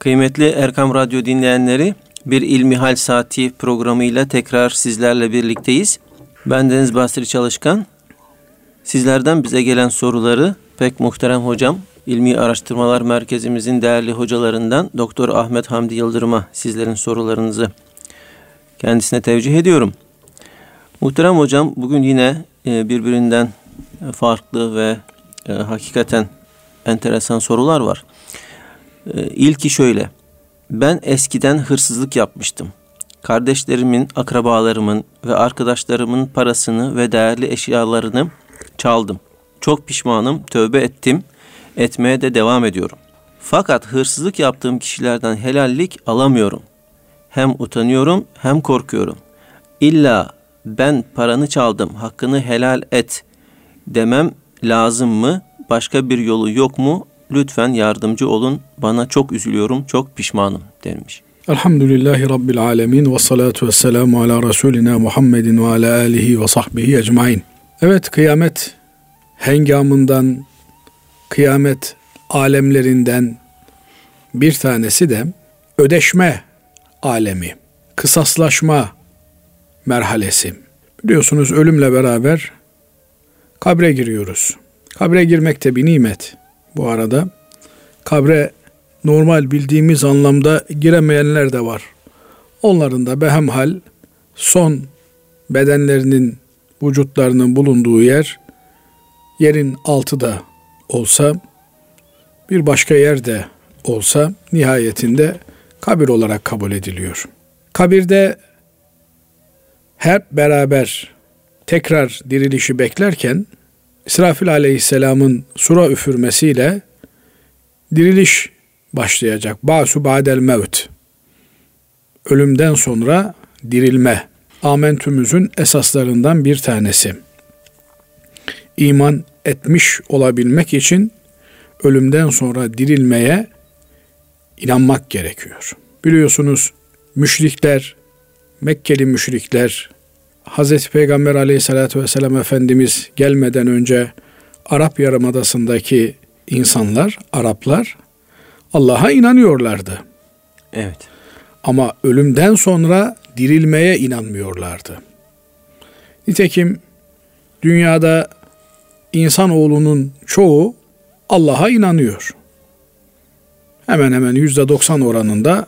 Kıymetli Erkam Radyo dinleyenleri, bir İlmihal Saati programıyla tekrar sizlerle birlikteyiz. Ben Deniz Basri Çalışkan. Sizlerden bize gelen soruları pek muhterem hocam, İlmi Araştırmalar Merkezimizin değerli hocalarından Doktor Ahmet Hamdi Yıldırım'a sizlerin sorularınızı kendisine tevcih ediyorum. Muhterem hocam bugün yine e, birbirinden farklı ve e, hakikaten enteresan sorular var. E, ilki şöyle. Ben eskiden hırsızlık yapmıştım. Kardeşlerimin, akrabalarımın ve arkadaşlarımın parasını ve değerli eşyalarını çaldım. Çok pişmanım, tövbe ettim, etmeye de devam ediyorum. Fakat hırsızlık yaptığım kişilerden helallik alamıyorum. Hem utanıyorum hem korkuyorum. İlla ben paranı çaldım, hakkını helal et demem lazım mı? Başka bir yolu yok mu? Lütfen yardımcı olun. Bana çok üzülüyorum, çok pişmanım demiş. Elhamdülillahi Rabbil alemin ve salatu ve selamu ala Resulina Muhammedin ve ala alihi ve sahbihi ecmain. Evet kıyamet hengamından, kıyamet alemlerinden bir tanesi de ödeşme alemi, kısaslaşma merhalesi. Biliyorsunuz ölümle beraber kabre giriyoruz. Kabre girmek de bir nimet bu arada. Kabre normal bildiğimiz anlamda giremeyenler de var. Onların da behemhal son bedenlerinin vücutlarının bulunduğu yer yerin altı da olsa bir başka yerde olsa nihayetinde kabir olarak kabul ediliyor. Kabirde hep beraber tekrar dirilişi beklerken İsrafil aleyhisselamın sura üfürmesiyle diriliş başlayacak. Basu ba'del mevt. Ölümden sonra dirilme. Amentümüzün esaslarından bir tanesi. İman etmiş olabilmek için ölümden sonra dirilmeye inanmak gerekiyor. Biliyorsunuz müşrikler, Mekkeli müşrikler, Hazreti Peygamber aleyhissalatü vesselam Efendimiz gelmeden önce Arap Yarımadası'ndaki insanlar, Araplar Allah'a inanıyorlardı. Evet. Ama ölümden sonra dirilmeye inanmıyorlardı. Nitekim dünyada insanoğlunun çoğu Allah'a inanıyor. Hemen hemen yüzde doksan oranında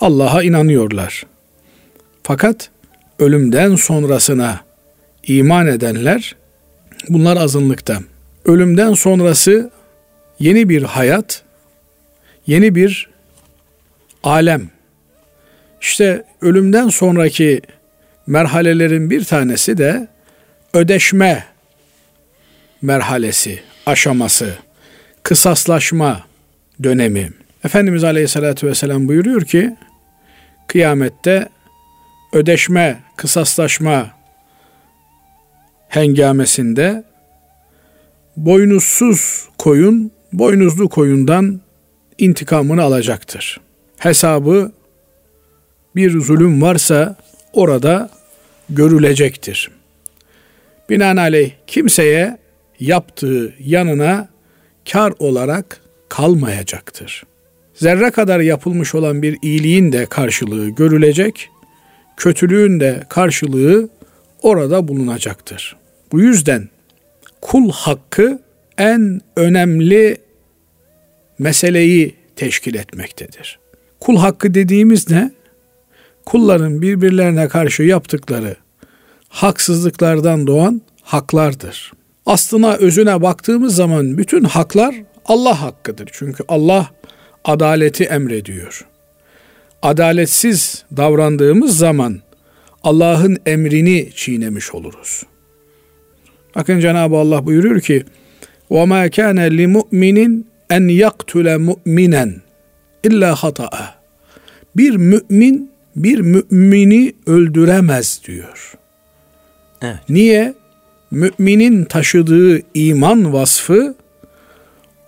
Allah'a inanıyorlar. Fakat ölümden sonrasına iman edenler bunlar azınlıkta. Ölümden sonrası yeni bir hayat, yeni bir alem. İşte ölümden sonraki merhalelerin bir tanesi de ödeşme merhalesi, aşaması, kısaslaşma dönemi. Efendimiz Aleyhisselatü Vesselam buyuruyor ki, kıyamette ödeşme, kısaslaşma hengamesinde boynuzsuz koyun boynuzlu koyundan intikamını alacaktır. Hesabı bir zulüm varsa orada görülecektir. Binaenaleyh kimseye yaptığı yanına kar olarak kalmayacaktır. Zerre kadar yapılmış olan bir iyiliğin de karşılığı görülecek, kötülüğün de karşılığı orada bulunacaktır. Bu yüzden kul hakkı en önemli meseleyi teşkil etmektedir. Kul hakkı dediğimiz ne? Kulların birbirlerine karşı yaptıkları haksızlıklardan doğan haklardır. Aslına özüne baktığımız zaman bütün haklar Allah hakkıdır. Çünkü Allah adaleti emrediyor Adaletsiz davrandığımız zaman Allah'ın emrini çiğnemiş oluruz. Bakın Cenab-ı Allah buyuruyor ki وَمَا كَانَ لِمُؤْمِنٍ en yaktule mu'minen illa hata'a. Bir mümin bir mümini öldüremez diyor. Evet. Niye? Müminin taşıdığı iman vasfı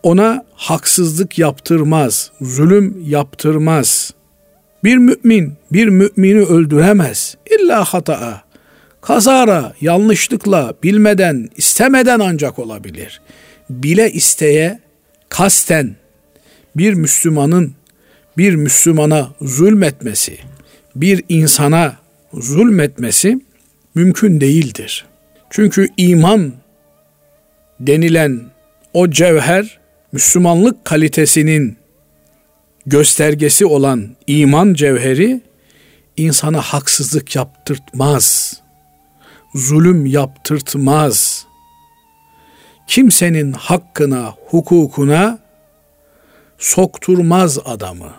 ona haksızlık yaptırmaz, zulüm yaptırmaz. Bir mümin bir mümini öldüremez. İlla hata'a. Kazara, yanlışlıkla, bilmeden, istemeden ancak olabilir. Bile isteye kasten bir Müslümanın bir Müslümana zulmetmesi, bir insana zulmetmesi mümkün değildir. Çünkü iman denilen o cevher Müslümanlık kalitesinin göstergesi olan iman cevheri insana haksızlık yaptırtmaz. Zulüm yaptırtmaz. Kimsenin hakkına, hukukuna sokturmaz adamı.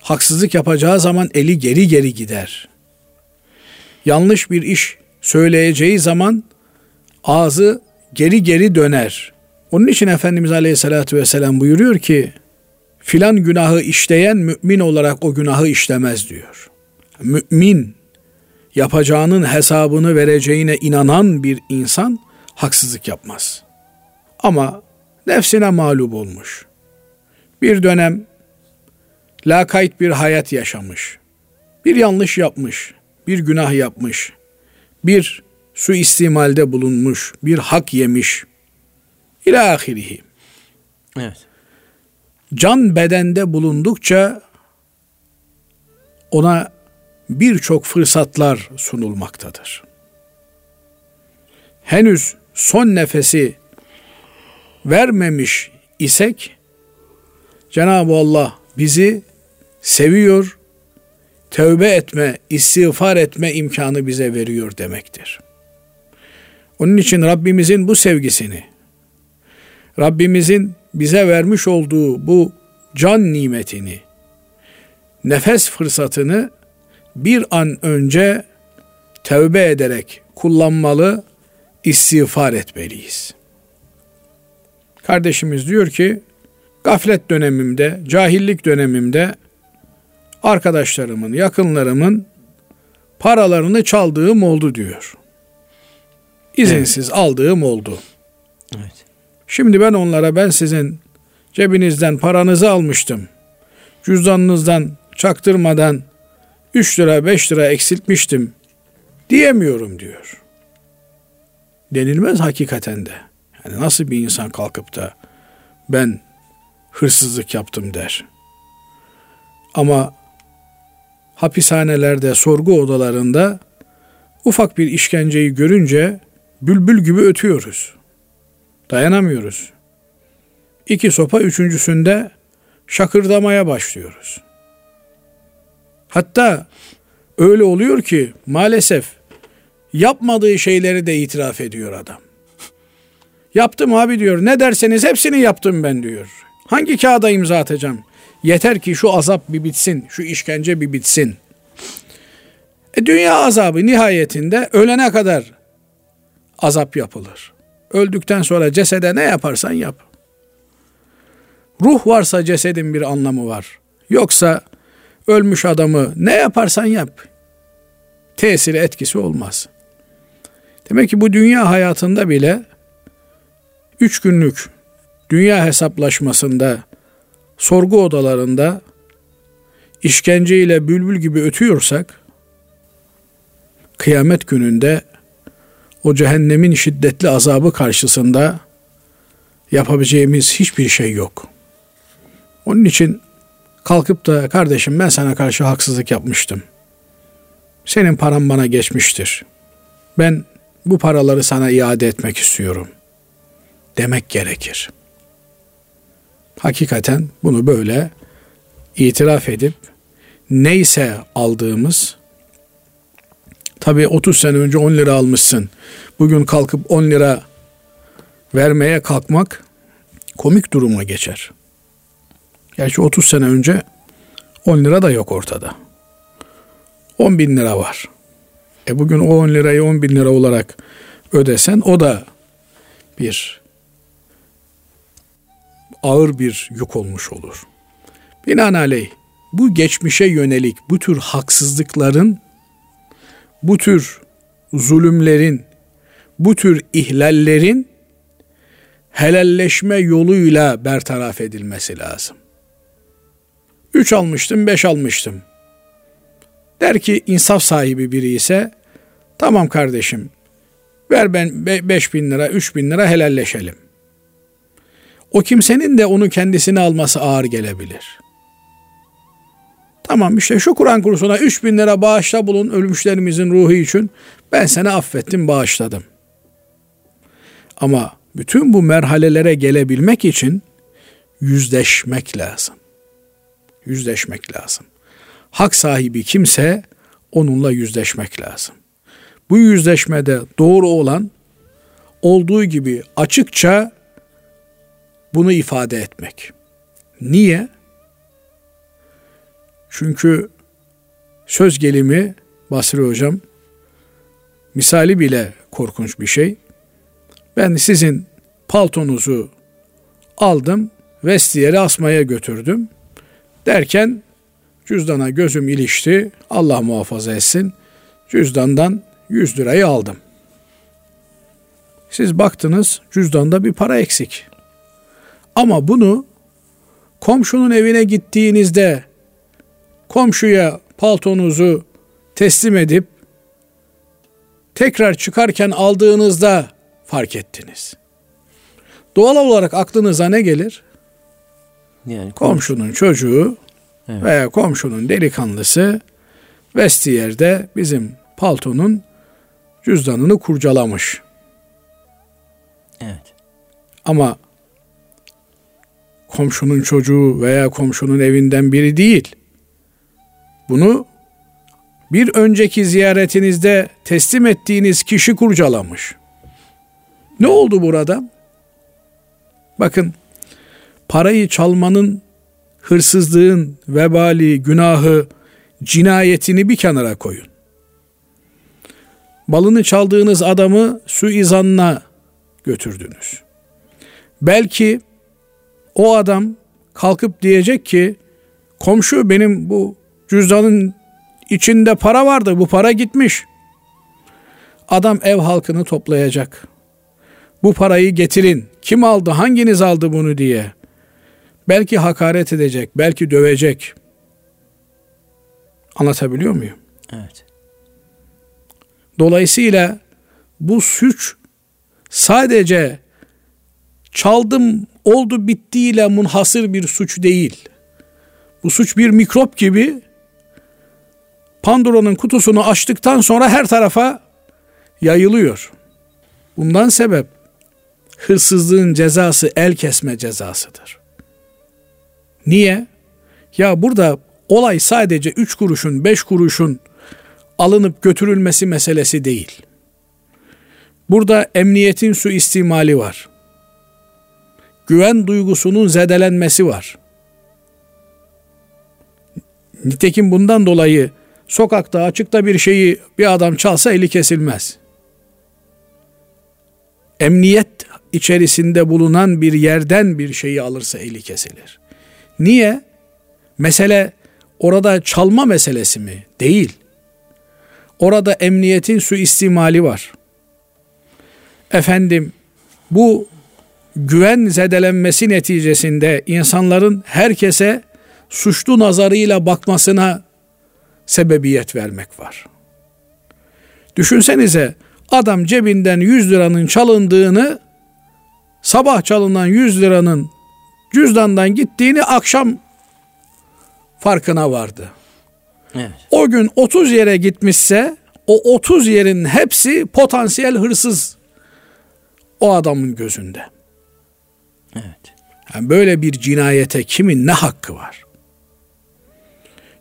Haksızlık yapacağı zaman eli geri geri gider. Yanlış bir iş söyleyeceği zaman ağzı geri geri döner. Onun için Efendimiz Aleyhisselatü Vesselam buyuruyor ki filan günahı işleyen mümin olarak o günahı işlemez diyor. Mümin yapacağının hesabını vereceğine inanan bir insan haksızlık yapmaz. Ama nefsine mağlup olmuş. Bir dönem lakayt bir hayat yaşamış. Bir yanlış yapmış, bir günah yapmış. Bir su istimalde bulunmuş, bir hak yemiş. İlâ. Evet. Can bedende bulundukça ona birçok fırsatlar sunulmaktadır. Henüz son nefesi vermemiş isek Cenab-ı Allah bizi seviyor, tövbe etme, istiğfar etme imkanı bize veriyor demektir. Onun için Rabbimizin bu sevgisini, Rabbimizin bize vermiş olduğu bu can nimetini, nefes fırsatını bir an önce tövbe ederek kullanmalı, istiğfar etmeliyiz. Kardeşimiz diyor ki, gaflet dönemimde, cahillik dönemimde arkadaşlarımın, yakınlarımın paralarını çaldığım oldu diyor. İzinsiz evet. aldığım oldu. Evet. Şimdi ben onlara ben sizin cebinizden paranızı almıştım. Cüzdanınızdan çaktırmadan 3 lira 5 lira eksiltmiştim diyemiyorum diyor. Denilmez hakikaten de. Yani nasıl bir insan kalkıp da ben hırsızlık yaptım der. Ama hapishanelerde, sorgu odalarında ufak bir işkenceyi görünce bülbül gibi ötüyoruz. Dayanamıyoruz. İki sopa üçüncüsünde şakırdamaya başlıyoruz. Hatta öyle oluyor ki maalesef yapmadığı şeyleri de itiraf ediyor adam. Yaptım abi diyor. Ne derseniz hepsini yaptım ben diyor. Hangi kağıda imza atacağım? Yeter ki şu azap bir bitsin, şu işkence bir bitsin. E dünya azabı nihayetinde ölene kadar azap yapılır. Öldükten sonra cesede ne yaparsan yap. Ruh varsa cesedin bir anlamı var. Yoksa ölmüş adamı ne yaparsan yap. Tesiri etkisi olmaz. Demek ki bu dünya hayatında bile üç günlük dünya hesaplaşmasında, sorgu odalarında işkenceyle bülbül gibi ötüyorsak, kıyamet gününde o cehennemin şiddetli azabı karşısında yapabileceğimiz hiçbir şey yok. Onun için kalkıp da kardeşim ben sana karşı haksızlık yapmıştım. Senin paran bana geçmiştir. Ben bu paraları sana iade etmek istiyorum. Demek gerekir. Hakikaten bunu böyle itiraf edip neyse aldığımız tabi 30 sene önce 10 lira almışsın. Bugün kalkıp 10 lira vermeye kalkmak komik duruma geçer. Gerçi 30 sene önce 10 lira da yok ortada. 10 bin lira var. E bugün o 10 lirayı 10 bin lira olarak ödesen o da bir ağır bir yük olmuş olur. Binaenaleyh bu geçmişe yönelik bu tür haksızlıkların, bu tür zulümlerin, bu tür ihlallerin helalleşme yoluyla bertaraf edilmesi lazım. Üç almıştım, beş almıştım. Der ki insaf sahibi biri ise tamam kardeşim ver ben beş bin lira, üç bin lira helalleşelim. O kimsenin de onu kendisine alması ağır gelebilir. Tamam işte şu Kur'an kursuna 3 bin lira bağışla bulun ölmüşlerimizin ruhu için. Ben seni affettim bağışladım. Ama bütün bu merhalelere gelebilmek için yüzleşmek lazım. Yüzleşmek lazım. Hak sahibi kimse onunla yüzleşmek lazım. Bu yüzleşmede doğru olan olduğu gibi açıkça bunu ifade etmek. Niye? Çünkü söz gelimi Basri Hocam misali bile korkunç bir şey. Ben sizin paltonuzu aldım, vestiyeri asmaya götürdüm. Derken cüzdana gözüm ilişti. Allah muhafaza etsin. Cüzdandan 100 lirayı aldım. Siz baktınız cüzdanda bir para eksik. Ama bunu komşunun evine gittiğinizde komşuya paltonuzu teslim edip tekrar çıkarken aldığınızda fark ettiniz. Doğal olarak aklınıza ne gelir? Yani komşunun çocuğu evet. veya komşunun delikanlısı vestiyerde bizim paltonun cüzdanını kurcalamış. Evet. Ama komşunun çocuğu veya komşunun evinden biri değil. Bunu bir önceki ziyaretinizde teslim ettiğiniz kişi kurcalamış. Ne oldu burada? Bakın parayı çalmanın, hırsızlığın vebali, günahı, cinayetini bir kenara koyun. Balını çaldığınız adamı suizanla götürdünüz. Belki o adam kalkıp diyecek ki komşu benim bu cüzdanın içinde para vardı bu para gitmiş. Adam ev halkını toplayacak. Bu parayı getirin. Kim aldı? Hanginiz aldı bunu diye. Belki hakaret edecek, belki dövecek. Anlatabiliyor muyum? Evet. Dolayısıyla bu suç sadece çaldım oldu bittiyle munhasır bir suç değil. Bu suç bir mikrop gibi Pandora'nın kutusunu açtıktan sonra her tarafa yayılıyor. Bundan sebep hırsızlığın cezası el kesme cezasıdır. Niye? Ya burada olay sadece üç kuruşun, beş kuruşun alınıp götürülmesi meselesi değil. Burada emniyetin suistimali var. Güven duygusunun zedelenmesi var. Nitekim bundan dolayı sokakta açıkta bir şeyi bir adam çalsa eli kesilmez. Emniyet içerisinde bulunan bir yerden bir şeyi alırsa eli kesilir. Niye? Mesele orada çalma meselesi mi? Değil. Orada emniyetin suistimali var. Efendim bu güven zedelenmesi neticesinde insanların herkese suçlu nazarıyla bakmasına sebebiyet vermek var. Düşünsenize adam cebinden 100 liranın çalındığını sabah çalınan 100 liranın cüzdandan gittiğini akşam farkına vardı. Evet. O gün 30 yere gitmişse o 30 yerin hepsi potansiyel hırsız o adamın gözünde. Evet. Yani böyle bir cinayete kimin ne hakkı var?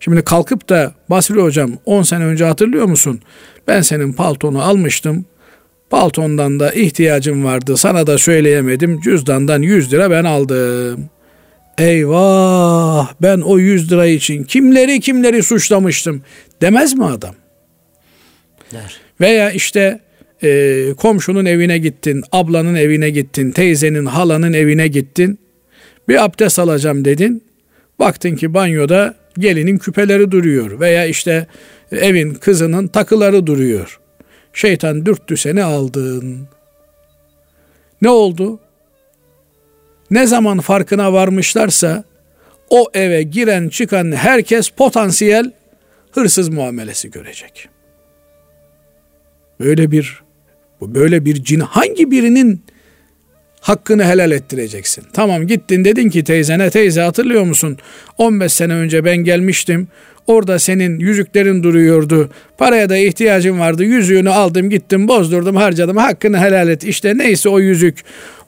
Şimdi kalkıp da Basri hocam 10 sene önce hatırlıyor musun? Ben senin paltonu almıştım. Paltondan da ihtiyacım vardı. Sana da söyleyemedim. Cüzdandan 100 lira ben aldım. Eyvah ben o 100 lira için kimleri kimleri suçlamıştım demez mi adam? Der. Veya işte e, komşunun evine gittin, ablanın evine gittin, teyzenin, halanın evine gittin. Bir abdest alacağım dedin. Baktın ki banyoda gelinin küpeleri duruyor veya işte evin kızının takıları duruyor. Şeytan dürttü seni aldın. Ne oldu? Ne zaman farkına varmışlarsa o eve giren çıkan herkes potansiyel hırsız muamelesi görecek. Böyle bir böyle bir cin hangi birinin hakkını helal ettireceksin. Tamam gittin dedin ki teyzene teyze hatırlıyor musun? 15 sene önce ben gelmiştim. Orada senin yüzüklerin duruyordu. Paraya da ihtiyacım vardı. Yüzüğünü aldım gittim bozdurdum harcadım. Hakkını helal et. İşte neyse o yüzük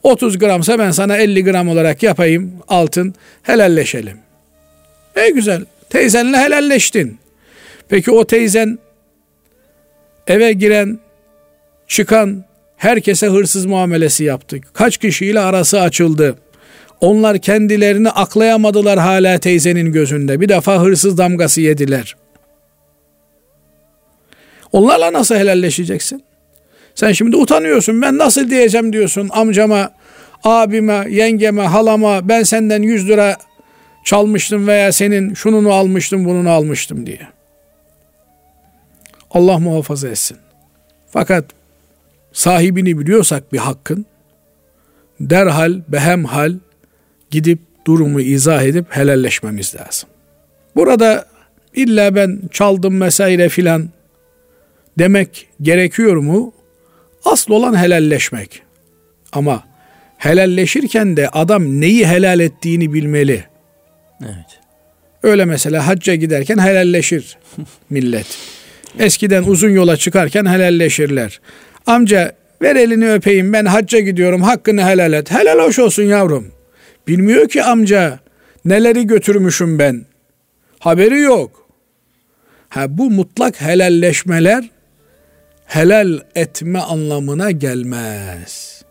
30 gramsa ben sana 50 gram olarak yapayım altın. Helalleşelim. Ne güzel. Teyzenle helalleştin. Peki o teyzen eve giren çıkan herkese hırsız muamelesi yaptı. Kaç kişiyle arası açıldı. Onlar kendilerini aklayamadılar hala teyzenin gözünde. Bir defa hırsız damgası yediler. Onlarla nasıl helalleşeceksin? Sen şimdi utanıyorsun. Ben nasıl diyeceğim diyorsun amcama, abime, yengeme, halama ben senden 100 lira çalmıştım veya senin şununu almıştım, bununu almıştım diye. Allah muhafaza etsin. Fakat sahibini biliyorsak bir hakkın derhal behemhal gidip durumu izah edip helalleşmemiz lazım. Burada illa ben çaldım vesaire filan demek gerekiyor mu? Asıl olan helalleşmek. Ama helalleşirken de adam neyi helal ettiğini bilmeli. Evet. Öyle mesela hacca giderken helalleşir millet. Eskiden uzun yola çıkarken helalleşirler. Amca ver elini öpeyim ben hacca gidiyorum hakkını helal et. Helal hoş olsun yavrum. Bilmiyor ki amca neleri götürmüşüm ben. Haberi yok. Ha bu mutlak helalleşmeler helal etme anlamına gelmez.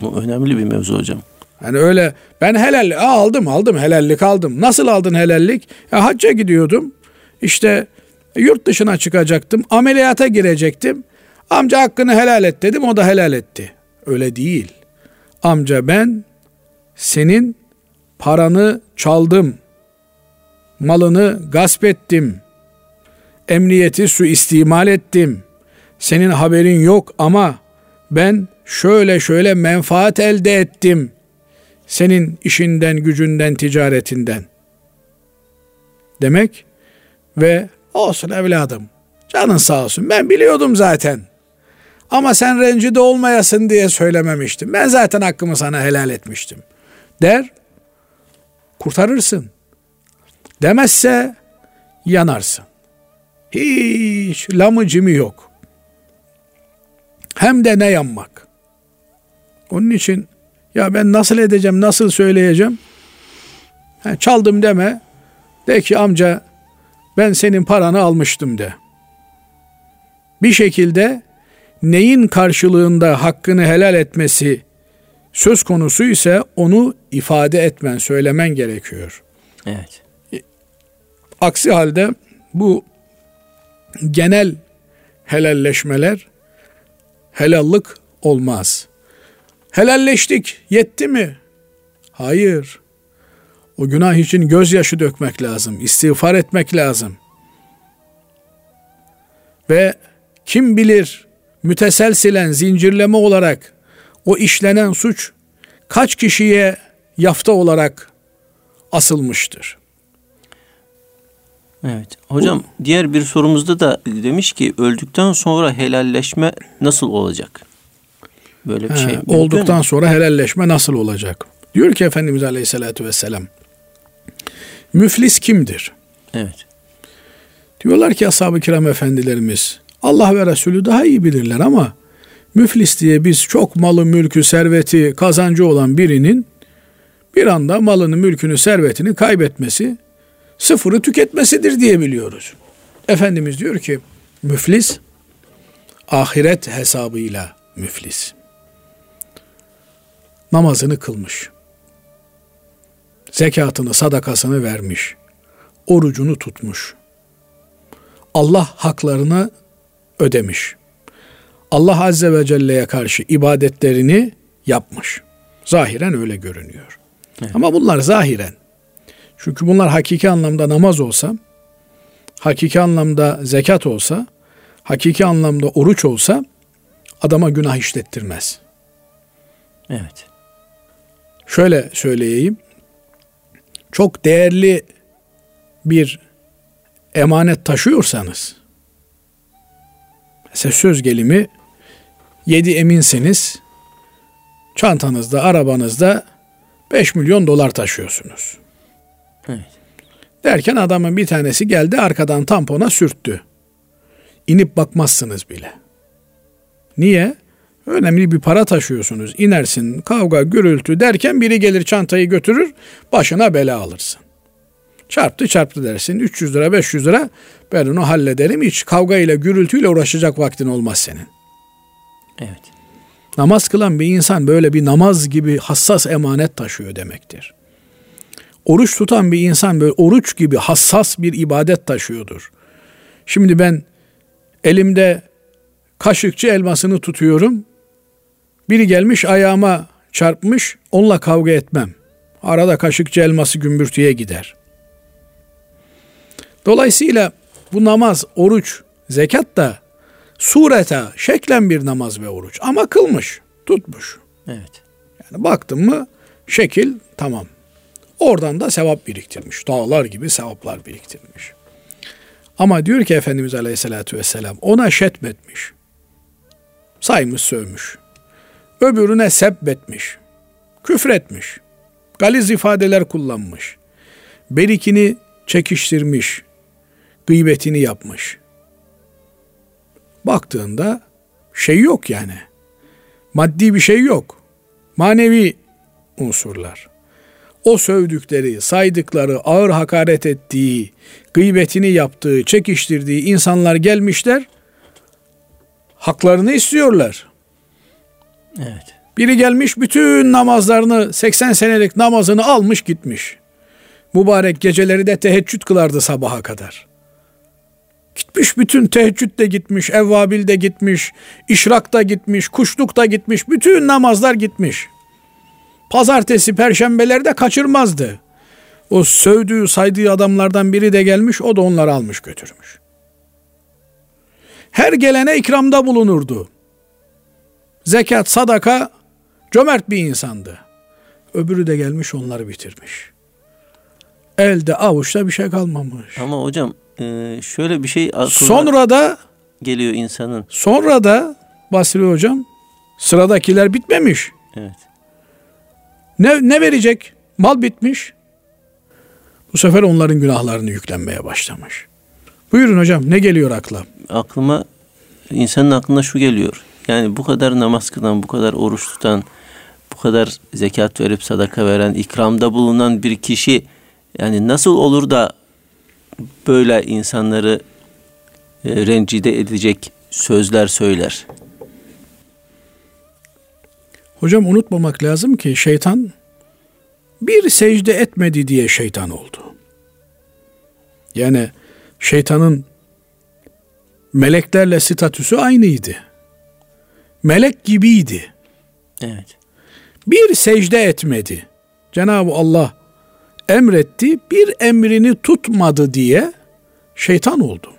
Bu önemli bir mevzu hocam. Yani öyle ben helal aldım aldım helallik aldım. Nasıl aldın helallik? Ya hacca gidiyordum. İşte yurt dışına çıkacaktım. Ameliyata girecektim. Amca hakkını helal et dedim o da helal etti. Öyle değil. Amca ben senin paranı çaldım. Malını gasp ettim. Emniyeti su istimal ettim. Senin haberin yok ama ben şöyle şöyle menfaat elde ettim. Senin işinden, gücünden, ticaretinden. Demek ve olsun evladım. Canın sağ olsun. Ben biliyordum zaten. Ama sen rencide olmayasın diye söylememiştim. Ben zaten hakkımı sana helal etmiştim. Der, kurtarırsın. Demezse yanarsın. Hiç lamıcımı yok. Hem de ne yanmak. Onun için ya ben nasıl edeceğim, nasıl söyleyeceğim? Ha, çaldım deme. De ki amca ben senin paranı almıştım de. Bir şekilde neyin karşılığında hakkını helal etmesi söz konusu ise onu ifade etmen, söylemen gerekiyor. Evet. Aksi halde bu genel helalleşmeler helallık olmaz. Helalleştik, yetti mi? Hayır. O günah için gözyaşı dökmek lazım, istiğfar etmek lazım. Ve kim bilir müteselsilen zincirleme olarak o işlenen suç kaç kişiye yafta olarak asılmıştır. Evet. Hocam Bu, diğer bir sorumuzda da demiş ki öldükten sonra helalleşme nasıl olacak? Böyle bir he, şey. Olduktan sonra helalleşme nasıl olacak? Diyor ki Efendimiz Aleyhisselatü Vesselam müflis kimdir? Evet. Diyorlar ki ashab-ı kiram efendilerimiz Allah ve Resulü daha iyi bilirler ama müflis diye biz çok malı, mülkü, serveti, kazancı olan birinin bir anda malını, mülkünü, servetini kaybetmesi, sıfırı tüketmesidir diye biliyoruz. Efendimiz diyor ki müflis ahiret hesabıyla müflis. Namazını kılmış. Zekatını, sadakasını vermiş. Orucunu tutmuş. Allah haklarını ödemiş. Allah Azze ve Celle'ye karşı ibadetlerini yapmış. Zahiren öyle görünüyor. Evet. Ama bunlar zahiren. Çünkü bunlar hakiki anlamda namaz olsa, hakiki anlamda zekat olsa, hakiki anlamda oruç olsa adama günah işlettirmez. Evet. Şöyle söyleyeyim. Çok değerli bir emanet taşıyorsanız Mesela söz gelimi yedi eminseniz çantanızda, arabanızda 5 milyon dolar taşıyorsunuz. Evet. Derken adamın bir tanesi geldi arkadan tampona sürttü. İnip bakmazsınız bile. Niye? Önemli bir para taşıyorsunuz. İnersin, kavga, gürültü derken biri gelir çantayı götürür, başına bela alırsın. Çarptı çarptı dersin. 300 lira 500 lira ben onu hallederim. Hiç kavga ile gürültüyle uğraşacak vaktin olmaz senin. Evet. Namaz kılan bir insan böyle bir namaz gibi hassas emanet taşıyor demektir. Oruç tutan bir insan böyle oruç gibi hassas bir ibadet taşıyordur. Şimdi ben elimde kaşıkçı elmasını tutuyorum. Biri gelmiş ayağıma çarpmış onunla kavga etmem. Arada kaşıkçı elması gümbürtüye gider. Dolayısıyla bu namaz, oruç, zekat da surete, şeklen bir namaz ve oruç. Ama kılmış, tutmuş. Evet. Yani baktın mı şekil tamam. Oradan da sevap biriktirmiş. Dağlar gibi sevaplar biriktirmiş. Ama diyor ki Efendimiz Aleyhisselatü Vesselam ona şetmetmiş. Saymış sövmüş. Öbürüne sebbetmiş. Küfretmiş. Galiz ifadeler kullanmış. Berikini çekiştirmiş. Gıybetini yapmış. Baktığında şey yok yani. Maddi bir şey yok. Manevi unsurlar. O sövdükleri, saydıkları, ağır hakaret ettiği, gıybetini yaptığı, çekiştirdiği insanlar gelmişler. Haklarını istiyorlar. Evet. Biri gelmiş bütün namazlarını 80 senelik namazını almış gitmiş. Mübarek geceleri de teheccüd kılardı sabaha kadar. Gitmiş bütün teheccüd de gitmiş, evvabil de gitmiş, işrak da gitmiş, kuşluk da gitmiş, bütün namazlar gitmiş. Pazartesi, perşembeleri de kaçırmazdı. O sövdüğü, saydığı adamlardan biri de gelmiş, o da onları almış götürmüş. Her gelene ikramda bulunurdu. Zekat, sadaka, cömert bir insandı. Öbürü de gelmiş onları bitirmiş. Elde avuçta bir şey kalmamış. Ama hocam e, şöyle bir şey Sonra da geliyor insanın. sonra da Basri hocam sıradakiler bitmemiş. Evet. Ne, ne verecek? Mal bitmiş. Bu sefer onların günahlarını yüklenmeye başlamış. Buyurun hocam ne geliyor akla? Aklıma insanın aklına şu geliyor. Yani bu kadar namaz kılan, bu kadar oruç tutan, bu kadar zekat verip sadaka veren, ikramda bulunan bir kişi yani nasıl olur da böyle insanları e, rencide edecek sözler söyler? Hocam unutmamak lazım ki şeytan bir secde etmedi diye şeytan oldu. Yani şeytanın meleklerle statüsü aynıydı. Melek gibiydi. Evet. Bir secde etmedi. Cenab-ı Allah emretti, bir emrini tutmadı diye şeytan oldu.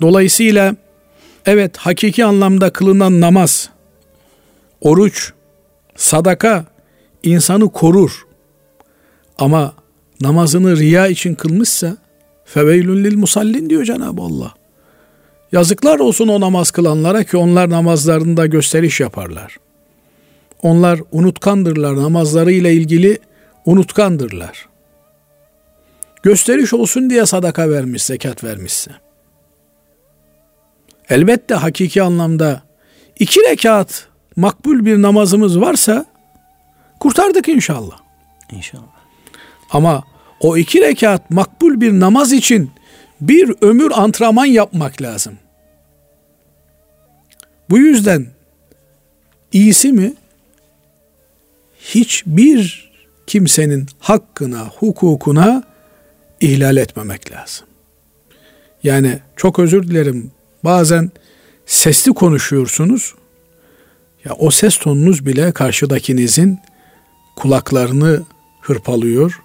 Dolayısıyla evet hakiki anlamda kılınan namaz, oruç, sadaka insanı korur. Ama namazını riya için kılmışsa feveylün lil musallin diyor Cenab-ı Allah. Yazıklar olsun o namaz kılanlara ki onlar namazlarında gösteriş yaparlar. Onlar unutkandırlar namazlarıyla ilgili unutkandırlar. Gösteriş olsun diye sadaka vermiş, zekat vermişse. Elbette hakiki anlamda iki rekat makbul bir namazımız varsa kurtardık inşallah. İnşallah. Ama o iki rekat makbul bir namaz için bir ömür antrenman yapmak lazım. Bu yüzden iyisi mi? Hiçbir kimsenin hakkına, hukukuna ihlal etmemek lazım. Yani çok özür dilerim. Bazen sesli konuşuyorsunuz. Ya o ses tonunuz bile karşıdakinizin kulaklarını hırpalıyor.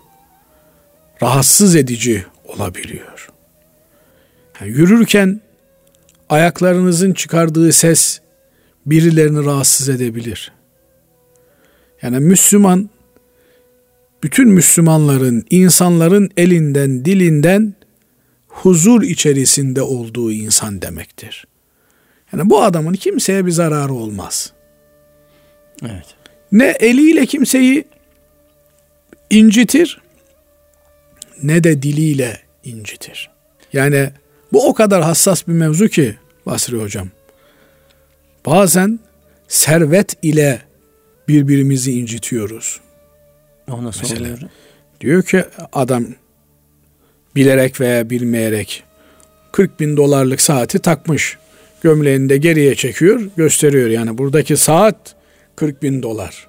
Rahatsız edici olabiliyor. Yani yürürken ayaklarınızın çıkardığı ses birilerini rahatsız edebilir. Yani Müslüman bütün Müslümanların, insanların elinden, dilinden huzur içerisinde olduğu insan demektir. Yani bu adamın kimseye bir zararı olmaz. Evet. Ne eliyle kimseyi incitir ne de diliyle incitir. Yani bu o kadar hassas bir mevzu ki Basri hocam. Bazen servet ile birbirimizi incitiyoruz. O nasıl Mesela, oluyor? Diyor ki adam bilerek veya bilmeyerek 40 bin dolarlık saati takmış. Gömleğini de geriye çekiyor, gösteriyor. Yani buradaki saat 40 bin dolar.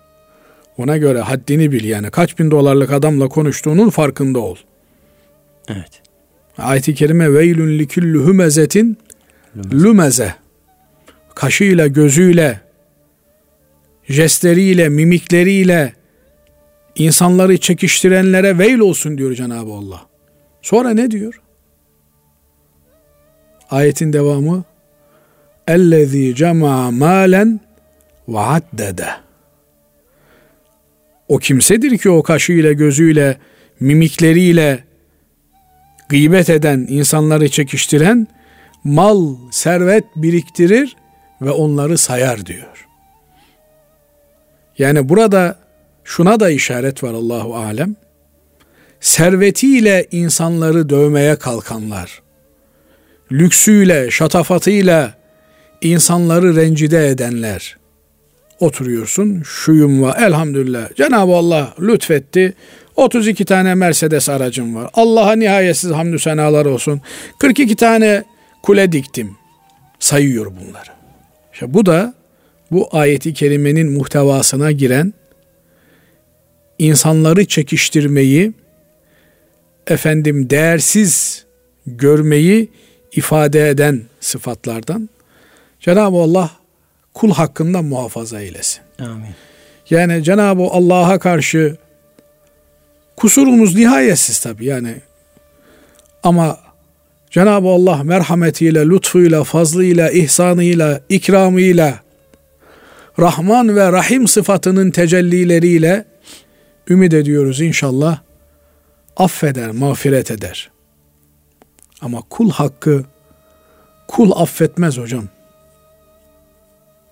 Ona göre haddini bil yani. Kaç bin dolarlık adamla konuştuğunun farkında ol. Evet. Ayet-i kerime veylün liküllü hümezetin lümeze. Kaşıyla, gözüyle, jestleriyle, mimikleriyle insanları çekiştirenlere veil olsun diyor Cenab-ı Allah. Sonra ne diyor? Ayetin devamı اَلَّذ۪ي جَمَعَ مَالًا وَعَدَّدَ O kimsedir ki o kaşıyla, gözüyle, mimikleriyle gıybet eden, insanları çekiştiren, mal, servet biriktirir ve onları sayar diyor. Yani burada şuna da işaret var Allahu alem. Servetiyle insanları dövmeye kalkanlar, lüksüyle, şatafatıyla insanları rencide edenler. Oturuyorsun, şuyum var, elhamdülillah. Cenab-ı Allah lütfetti. 32 tane Mercedes aracım var. Allah'a nihayetsiz hamdü senalar olsun. 42 tane kule diktim. Sayıyor bunları. İşte bu da bu ayeti kerimenin muhtevasına giren insanları çekiştirmeyi, efendim değersiz görmeyi ifade eden sıfatlardan. Cenab-ı Allah kul hakkında muhafaza eylesin. Amin. Yani Cenab-ı Allah'a karşı kusurumuz nihayetsiz tabi yani. Ama Cenab-ı Allah merhametiyle, lütfuyla, fazlıyla, ihsanıyla, ikramıyla, Rahman ve Rahim sıfatının tecellileriyle ümit ediyoruz inşallah affeder, mağfiret eder. Ama kul hakkı kul affetmez hocam.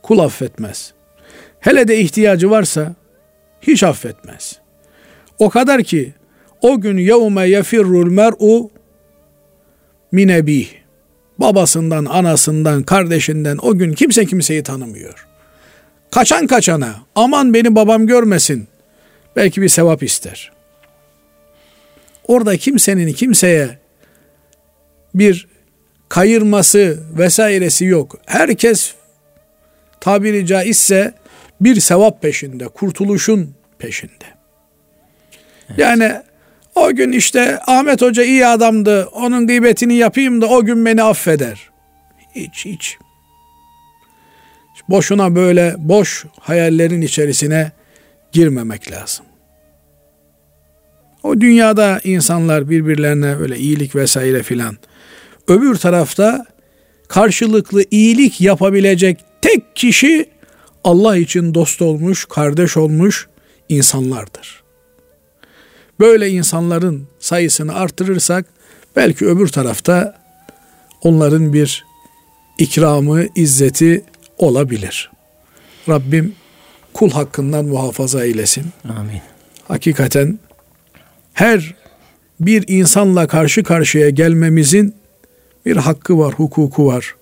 Kul affetmez. Hele de ihtiyacı varsa hiç affetmez. O kadar ki o gün yevme yefirrul mer'u minebih. Babasından, anasından, kardeşinden o gün kimse kimseyi tanımıyor. Kaçan kaçana aman beni babam görmesin. Belki bir sevap ister. Orada kimsenin kimseye bir kayırması vesairesi yok. Herkes tabiri caizse bir sevap peşinde, kurtuluşun peşinde. Evet. Yani o gün işte Ahmet Hoca iyi adamdı, onun gıybetini yapayım da o gün beni affeder. Hiç hiç. Boşuna böyle boş hayallerin içerisine girmemek lazım. O dünyada insanlar birbirlerine böyle iyilik vesaire filan. Öbür tarafta karşılıklı iyilik yapabilecek tek kişi Allah için dost olmuş, kardeş olmuş insanlardır. Böyle insanların sayısını artırırsak belki öbür tarafta onların bir ikramı, izzeti olabilir. Rabbim kul hakkından muhafaza eylesin. Amin. Hakikaten her bir insanla karşı karşıya gelmemizin bir hakkı var, hukuku var.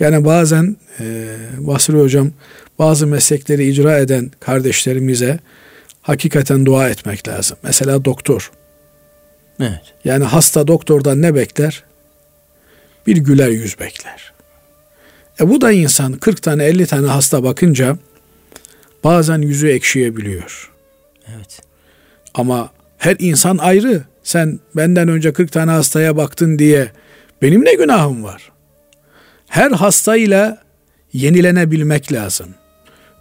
Yani bazen e, Basri Hocam bazı meslekleri icra eden kardeşlerimize hakikaten dua etmek lazım. Mesela doktor. Evet. Yani hasta doktordan ne bekler? Bir güler yüz bekler. E bu da insan 40 tane 50 tane hasta bakınca bazen yüzü ekşiyebiliyor. Evet. Ama her insan ayrı. Sen benden önce 40 tane hastaya baktın diye benim ne günahım var? Her hastayla yenilenebilmek lazım.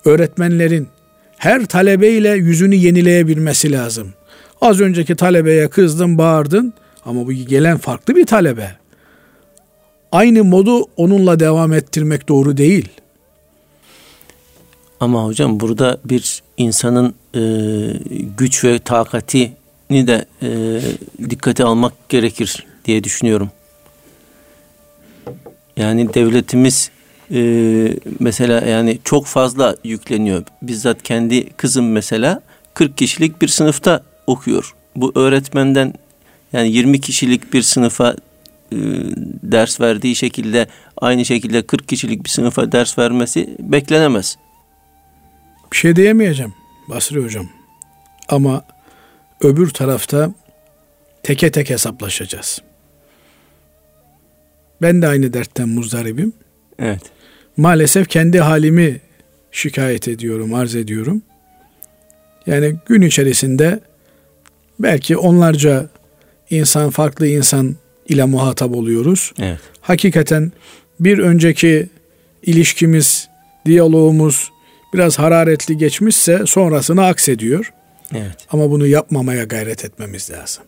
Öğretmenlerin her talebeyle yüzünü yenileyebilmesi lazım. Az önceki talebeye kızdın, bağırdın ama bu gelen farklı bir talebe. Aynı modu onunla devam ettirmek doğru değil. Ama hocam burada bir insanın e, güç ve takatini de e, dikkate almak gerekir diye düşünüyorum. Yani devletimiz e, mesela yani çok fazla yükleniyor. Bizzat kendi kızım mesela 40 kişilik bir sınıfta okuyor. Bu öğretmenden yani 20 kişilik bir sınıfa e, ders verdiği şekilde aynı şekilde 40 kişilik bir sınıfa ders vermesi beklenemez. Bir şey diyemeyeceğim Basri Hocam. Ama öbür tarafta teke tek hesaplaşacağız. Ben de aynı dertten muzdaribim. Evet. Maalesef kendi halimi şikayet ediyorum, arz ediyorum. Yani gün içerisinde belki onlarca insan, farklı insan ile muhatap oluyoruz. Evet. Hakikaten bir önceki ilişkimiz, diyalogumuz biraz hararetli geçmişse sonrasını aksediyor. Evet. Ama bunu yapmamaya gayret etmemiz lazım.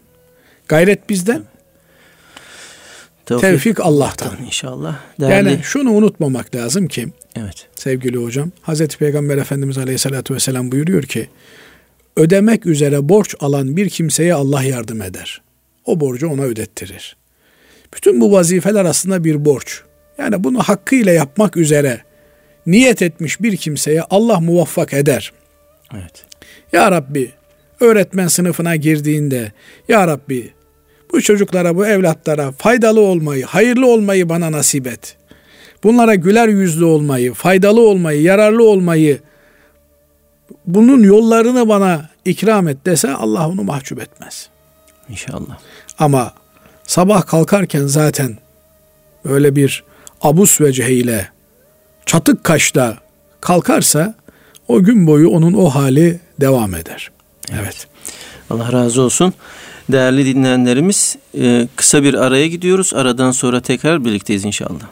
Gayret bizden, Tevfik, tevfik Allah'tan. İnşallah. Değerli. Yani şunu unutmamak lazım ki evet. sevgili hocam Hazreti Peygamber Efendimiz Aleyhisselatü Vesselam buyuruyor ki ödemek üzere borç alan bir kimseye Allah yardım eder. O borcu ona ödettirir. Bütün bu vazifeler aslında bir borç. Yani bunu hakkıyla yapmak üzere niyet etmiş bir kimseye Allah muvaffak eder. Evet. Ya Rabbi öğretmen sınıfına girdiğinde Ya Rabbi bu çocuklara bu evlatlara faydalı olmayı, hayırlı olmayı bana nasip et. Bunlara güler yüzlü olmayı, faydalı olmayı, yararlı olmayı bunun yollarını bana ikram et dese Allah onu mahcup etmez. İnşallah. Ama sabah kalkarken zaten böyle bir abus vecehiyle çatık kaşta kalkarsa o gün boyu onun o hali devam eder. Evet. evet. Allah razı olsun. Değerli dinleyenlerimiz e, kısa bir araya gidiyoruz. Aradan sonra tekrar birlikteyiz inşallah.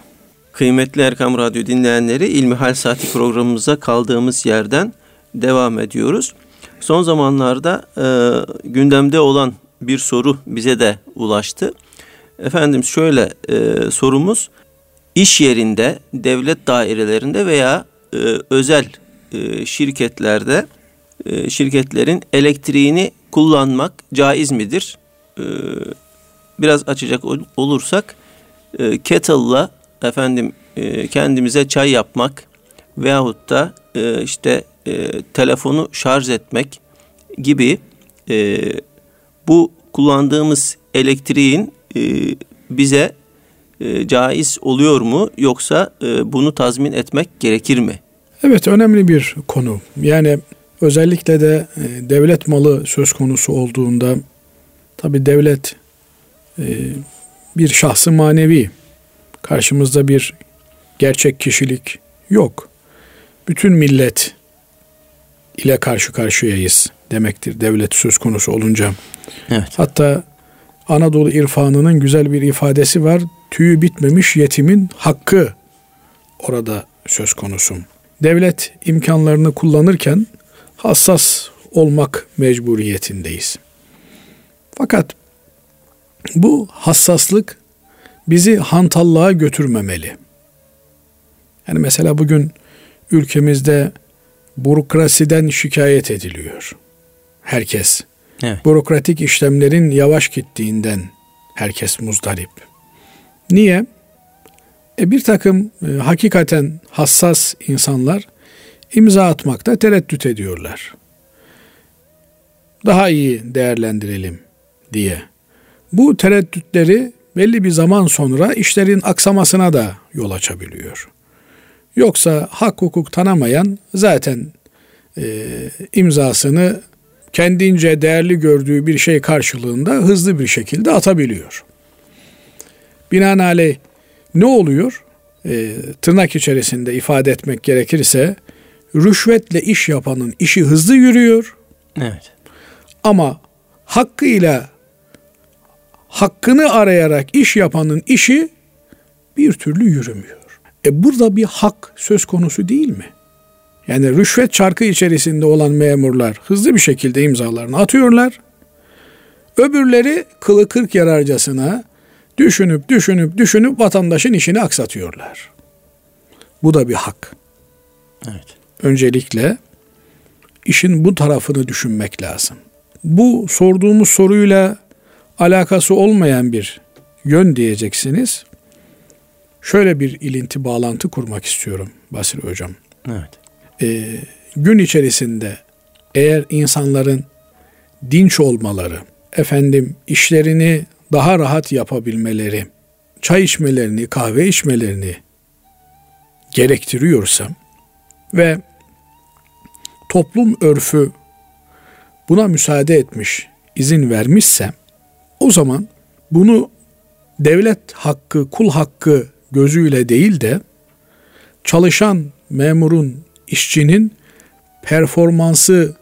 Kıymetli Erkam Radyo dinleyenleri İlmihal Saati programımıza kaldığımız yerden devam ediyoruz. Son zamanlarda e, gündemde olan bir soru bize de ulaştı. Efendim şöyle e, sorumuz iş yerinde, devlet dairelerinde veya e, özel e, şirketlerde e, şirketlerin elektriğini kullanmak caiz midir? E, biraz açacak olursak e, kettle'la efendim e, kendimize çay yapmak veyahut da e, işte e, telefonu şarj etmek gibi e, bu kullandığımız elektriğin e, bize e, caiz oluyor mu yoksa e, bunu tazmin etmek gerekir mi? Evet önemli bir konu. Yani özellikle de e, devlet malı söz konusu olduğunda tabi devlet e, bir şahsı manevi karşımızda bir gerçek kişilik yok. Bütün millet ile karşı karşıyayız demektir devlet söz konusu olunca. Evet. Hatta Anadolu irfanının güzel bir ifadesi var. Tüyü bitmemiş yetimin hakkı orada söz konusu. Devlet imkanlarını kullanırken hassas olmak mecburiyetindeyiz. Fakat bu hassaslık bizi hantallığa götürmemeli. Yani mesela bugün ülkemizde bürokrasiden şikayet ediliyor. Herkes. Evet. Bürokratik işlemlerin yavaş gittiğinden herkes muzdarip. Niye? E bir takım e, hakikaten hassas insanlar imza atmakta tereddüt ediyorlar. Daha iyi değerlendirelim diye. Bu tereddütleri belli bir zaman sonra işlerin aksamasına da yol açabiliyor. Yoksa hak hukuk tanımayan zaten e, imzasını kendince değerli gördüğü bir şey karşılığında hızlı bir şekilde atabiliyor. Binaenaleyh ne oluyor? E, tırnak içerisinde ifade etmek gerekirse rüşvetle iş yapanın işi hızlı yürüyor. Evet. Ama hakkıyla hakkını arayarak iş yapanın işi bir türlü yürümüyor. E burada bir hak söz konusu değil mi? Yani rüşvet çarkı içerisinde olan memurlar hızlı bir şekilde imzalarını atıyorlar. Öbürleri kılı kırk yararcasına düşünüp düşünüp düşünüp vatandaşın işini aksatıyorlar. Bu da bir hak. Evet. Öncelikle işin bu tarafını düşünmek lazım. Bu sorduğumuz soruyla alakası olmayan bir yön diyeceksiniz. şöyle bir ilinti bağlantı kurmak istiyorum Basri Hocam. Evet. Ee, gün içerisinde eğer insanların dinç olmaları, efendim işlerini daha rahat yapabilmeleri, çay içmelerini, kahve içmelerini gerektiriyorsa ve toplum örfü buna müsaade etmiş, izin vermişse o zaman bunu devlet hakkı, kul hakkı gözüyle değil de çalışan memurun, işçinin performansı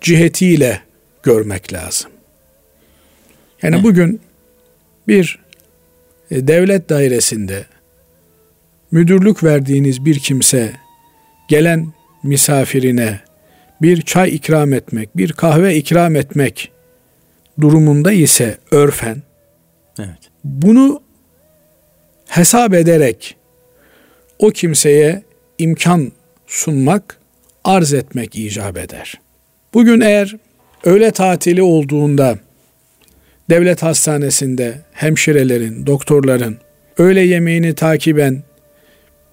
cihetiyle görmek lazım. Yani evet. bugün bir e, devlet dairesinde müdürlük verdiğiniz bir kimse gelen misafirine bir çay ikram etmek, bir kahve ikram etmek durumunda ise örfen evet. bunu hesap ederek o kimseye imkan sunmak, arz etmek icap eder. Bugün eğer öğle tatili olduğunda devlet hastanesinde hemşirelerin, doktorların öğle yemeğini takiben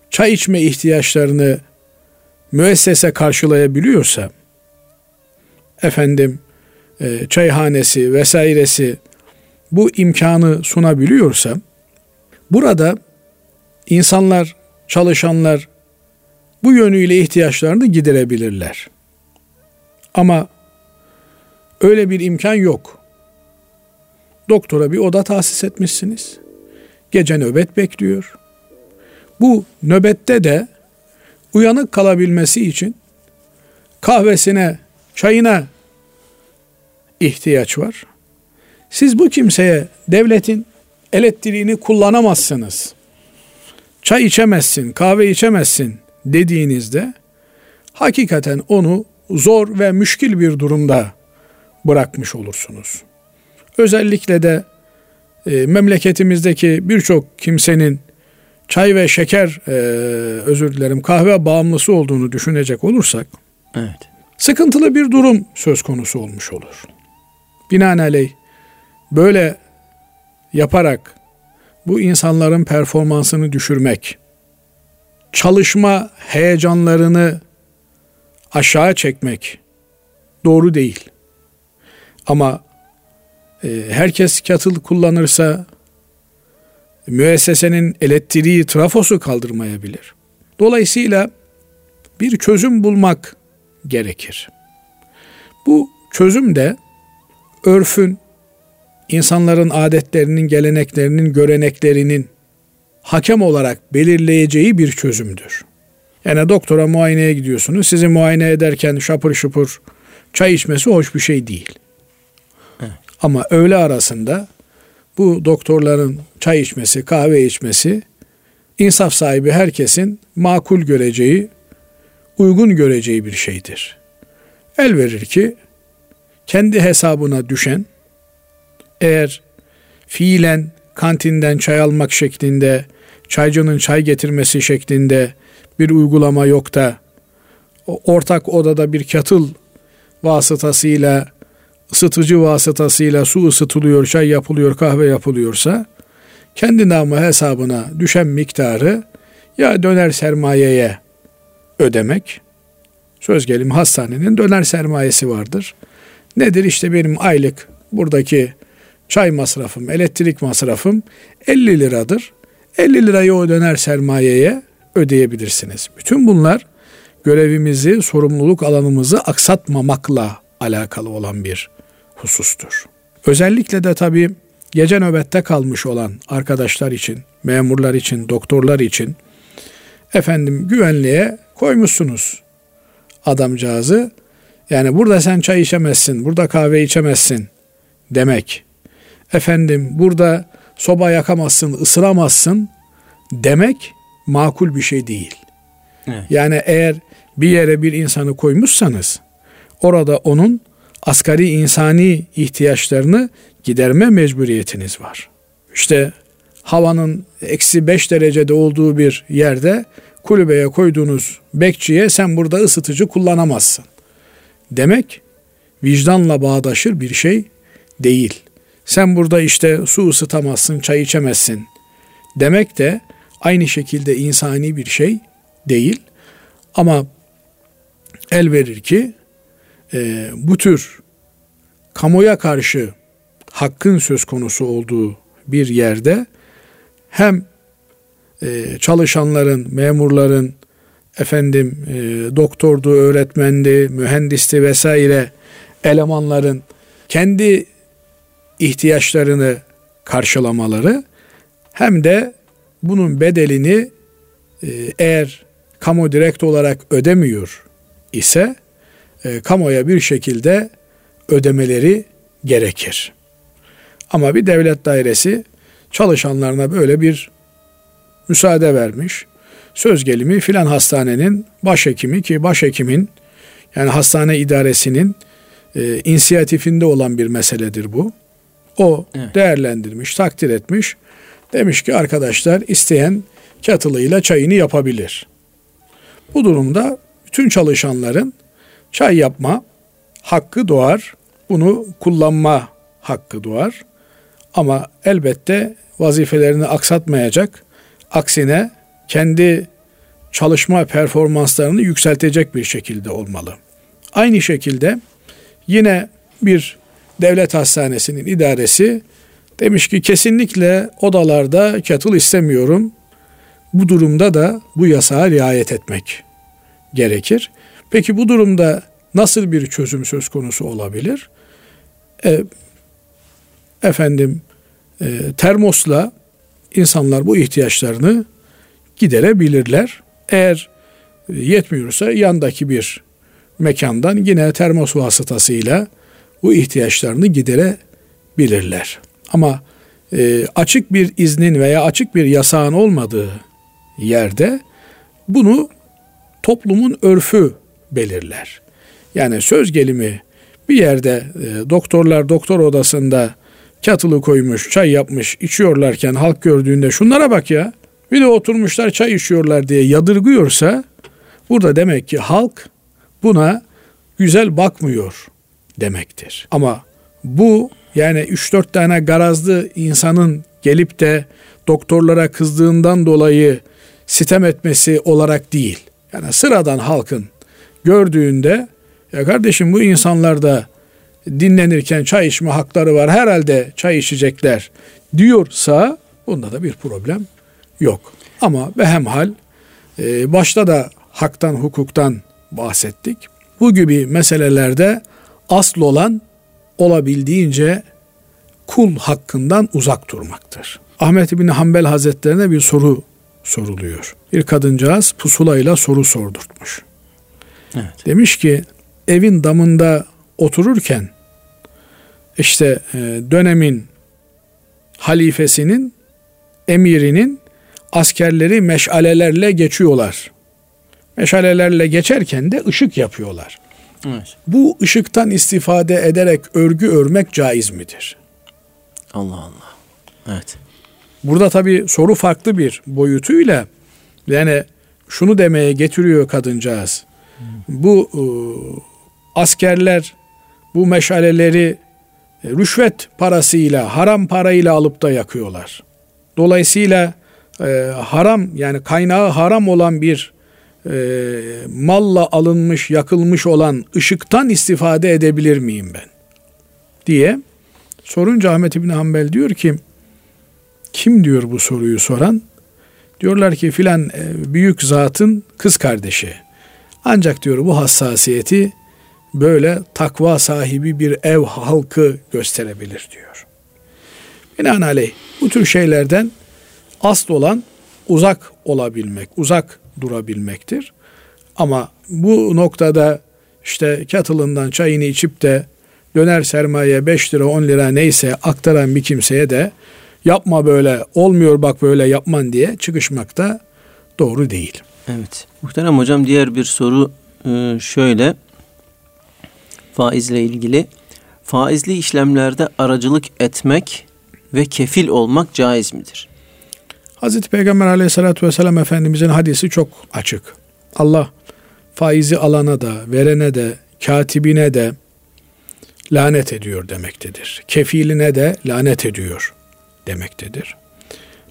çay içme ihtiyaçlarını müessese karşılayabiliyorsa efendim e, çayhanesi vesairesi bu imkanı sunabiliyorsa burada insanlar, çalışanlar bu yönüyle ihtiyaçlarını giderebilirler. Ama öyle bir imkan yok. Doktora bir oda tahsis etmişsiniz. Gece nöbet bekliyor. Bu nöbette de uyanık kalabilmesi için kahvesine, çayına ihtiyaç var. Siz bu kimseye devletin elektriğini kullanamazsınız. Çay içemezsin, kahve içemezsin dediğinizde hakikaten onu zor ve müşkil bir durumda bırakmış olursunuz. Özellikle de e, memleketimizdeki birçok kimsenin çay ve şeker e, özür dilerim kahve bağımlısı olduğunu düşünecek olursak evet. sıkıntılı bir durum söz konusu olmuş olur. Binaenaleyh böyle yaparak bu insanların performansını düşürmek, çalışma heyecanlarını aşağı çekmek doğru değil. Ama herkes katıl kullanırsa müessesenin elektriği, trafosu kaldırmayabilir. Dolayısıyla bir çözüm bulmak gerekir. Bu çözüm de örfün, insanların adetlerinin, geleneklerinin, göreneklerinin hakem olarak belirleyeceği bir çözümdür. Yani doktora muayeneye gidiyorsunuz. Sizi muayene ederken şapır şupur çay içmesi hoş bir şey değil. Ama öğle arasında bu doktorların çay içmesi, kahve içmesi insaf sahibi herkesin makul göreceği, uygun göreceği bir şeydir. El verir ki kendi hesabına düşen eğer fiilen kantinden çay almak şeklinde, çaycının çay getirmesi şeklinde bir uygulama yok da ortak odada bir katıl vasıtasıyla ısıtıcı vasıtasıyla su ısıtılıyor, çay yapılıyor, kahve yapılıyorsa kendi namı hesabına düşen miktarı ya döner sermayeye ödemek. Söz gelim hastanenin döner sermayesi vardır. Nedir işte benim aylık buradaki çay masrafım, elektrik masrafım 50 liradır. 50 lirayı o döner sermayeye ödeyebilirsiniz. Bütün bunlar görevimizi, sorumluluk alanımızı aksatmamakla alakalı olan bir husustur. Özellikle de tabii gece nöbette kalmış olan arkadaşlar için, memurlar için, doktorlar için efendim güvenliğe koymuşsunuz adamcağızı. Yani burada sen çay içemezsin, burada kahve içemezsin demek. Efendim burada soba yakamazsın, ısıramazsın demek makul bir şey değil. Evet. Yani eğer bir yere bir insanı koymuşsanız orada onun asgari insani ihtiyaçlarını giderme mecburiyetiniz var. İşte havanın eksi beş derecede olduğu bir yerde kulübeye koyduğunuz bekçiye sen burada ısıtıcı kullanamazsın. Demek vicdanla bağdaşır bir şey değil. Sen burada işte su ısıtamazsın, çay içemezsin demek de aynı şekilde insani bir şey değil. Ama el verir ki e, bu tür kamuya karşı hakkın söz konusu olduğu bir yerde hem e, çalışanların, memurların, efendim e, doktordu, öğretmendi, mühendisti vesaire elemanların kendi ihtiyaçlarını karşılamaları hem de bunun bedelini e, eğer kamu direkt olarak ödemiyor ise e, kamuya bir şekilde ödemeleri gerekir. Ama bir devlet dairesi çalışanlarına böyle bir müsaade vermiş. Söz gelimi filan hastanenin başhekimi ki başhekimin yani hastane idaresinin e, inisiyatifinde olan bir meseledir bu. O evet. değerlendirmiş, takdir etmiş. Demiş ki arkadaşlar isteyen katılıyla çayını yapabilir. Bu durumda bütün çalışanların çay yapma hakkı doğar. Bunu kullanma hakkı doğar. Ama elbette vazifelerini aksatmayacak. Aksine kendi çalışma performanslarını yükseltecek bir şekilde olmalı. Aynı şekilde yine bir devlet hastanesinin idaresi demiş ki kesinlikle odalarda kettle istemiyorum. Bu durumda da bu yasağa riayet etmek gerekir. Peki bu durumda nasıl bir çözüm söz konusu olabilir? E, efendim e, termosla insanlar bu ihtiyaçlarını giderebilirler. Eğer yetmiyorsa yandaki bir mekandan yine termos vasıtasıyla bu ihtiyaçlarını giderebilirler. Ama e, açık bir iznin veya açık bir yasağın olmadığı yerde bunu toplumun örfü belirler. Yani söz gelimi bir yerde e, doktorlar doktor odasında katılı koymuş, çay yapmış, içiyorlarken halk gördüğünde şunlara bak ya. Bir de oturmuşlar çay içiyorlar diye yadırgıyorsa burada demek ki halk buna güzel bakmıyor demektir. Ama bu yani 3-4 tane garazlı insanın gelip de doktorlara kızdığından dolayı sitem etmesi olarak değil. Yani sıradan halkın gördüğünde ya kardeşim bu insanlar da dinlenirken çay içme hakları var herhalde çay içecekler diyorsa bunda da bir problem yok. Ama behemhal e, başta da haktan hukuktan bahsettik. Bu gibi meselelerde asıl olan olabildiğince kul hakkından uzak durmaktır. Ahmet bin Hanbel Hazretlerine bir soru soruluyor. Bir kadıncağız pusulayla soru sordurtmuş. Evet. Demiş ki evin damında otururken işte e, dönemin halifesinin emirinin askerleri meşalelerle geçiyorlar. Meşalelerle geçerken de ışık yapıyorlar. Evet. Bu ışıktan istifade ederek örgü örmek caiz midir? Allah Allah. Evet. Burada tabi soru farklı bir boyutuyla yani şunu demeye getiriyor kadıncağız. Bu e, askerler bu meşaleleri e, rüşvet parasıyla, haram parayla alıp da yakıyorlar. Dolayısıyla e, haram yani kaynağı haram olan bir e, malla alınmış, yakılmış olan ışıktan istifade edebilir miyim ben? diye sorunca Ahmet İbni Hanbel diyor ki kim diyor bu soruyu soran? Diyorlar ki filan e, büyük zatın kız kardeşi. Ancak diyor bu hassasiyeti böyle takva sahibi bir ev halkı gösterebilir diyor. Binaenaleyh bu tür şeylerden asıl olan uzak olabilmek, uzak durabilmektir. Ama bu noktada işte katılından çayını içip de döner sermaye 5 lira 10 lira neyse aktaran bir kimseye de yapma böyle olmuyor bak böyle yapman diye çıkışmak da doğru değil. Evet. Muhterem hocam diğer bir soru e, şöyle faizle ilgili. Faizli işlemlerde aracılık etmek ve kefil olmak caiz midir? Hazreti Peygamber aleyhissalatü vesselam Efendimizin hadisi çok açık. Allah faizi alana da, verene de, katibine de lanet ediyor demektedir. Kefiline de lanet ediyor demektedir.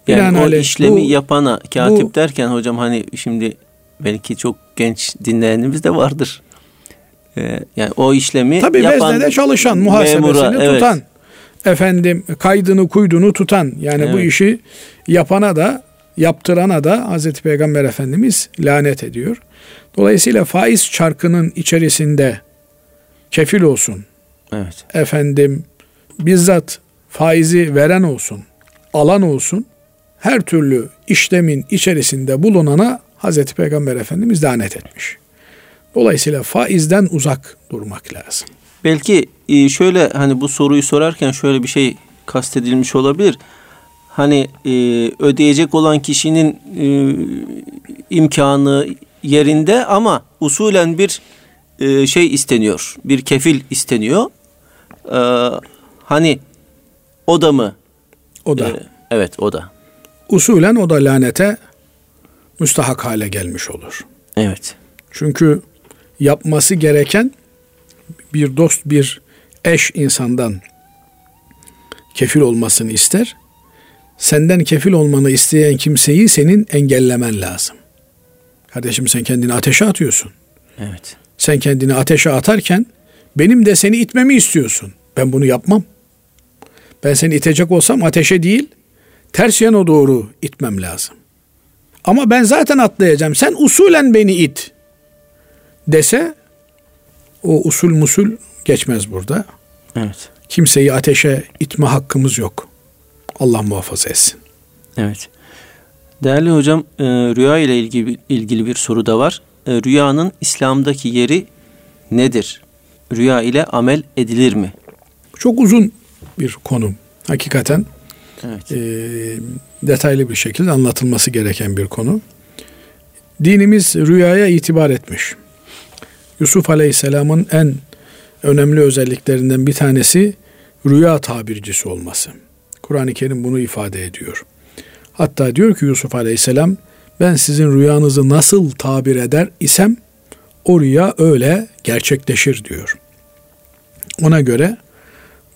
Yani o işlemi bu, yapana katip bu, derken hocam hani şimdi belki çok genç dinleyenimiz de vardır. Ee, yani o işlemi Tabii yapan veznede çalışan, muhasebesini memura, evet. tutan, efendim kaydını kuydunu tutan yani evet. bu işi yapana da yaptırana da Hazreti Peygamber Efendimiz lanet ediyor. Dolayısıyla faiz çarkının içerisinde kefil olsun. Evet. Efendim bizzat faizi veren olsun, alan olsun. Her türlü işlemin içerisinde bulunana Hazreti Peygamber Efendimiz lanet etmiş. Dolayısıyla faizden uzak durmak lazım. Belki e, şöyle hani bu soruyu sorarken şöyle bir şey kastedilmiş olabilir. Hani e, ödeyecek olan kişinin e, imkanı yerinde ama usulen bir şey isteniyor. Bir kefil isteniyor. Hani o da mı? O da. evet o da. Usulen o da lanete müstahak hale gelmiş olur. Evet. Çünkü yapması gereken bir dost, bir eş insandan kefil olmasını ister. Senden kefil olmanı isteyen kimseyi senin engellemen lazım. Kardeşim sen kendini ateşe atıyorsun. Evet. Sen kendini ateşe atarken benim de seni itmemi istiyorsun. Ben bunu yapmam. Ben seni itecek olsam ateşe değil, ters yana doğru itmem lazım. Ama ben zaten atlayacağım. Sen usulen beni it dese o usul musul geçmez burada. Evet. Kimseyi ateşe itme hakkımız yok. Allah muhafaza etsin. Evet. Değerli hocam, e, rüya ile ilgili ilgili bir soru da var. E, rüyanın İslam'daki yeri nedir? Rüya ile amel edilir mi? Çok uzun bir konu. Hakikaten evet. e, detaylı bir şekilde anlatılması gereken bir konu. Dinimiz rüyaya itibar etmiş. Yusuf Aleyhisselam'ın en önemli özelliklerinden bir tanesi rüya tabircisi olması. Kur'an-ı Kerim bunu ifade ediyor. Hatta diyor ki Yusuf Aleyhisselam ben sizin rüyanızı nasıl tabir eder isem o rüya öyle gerçekleşir diyor. Ona göre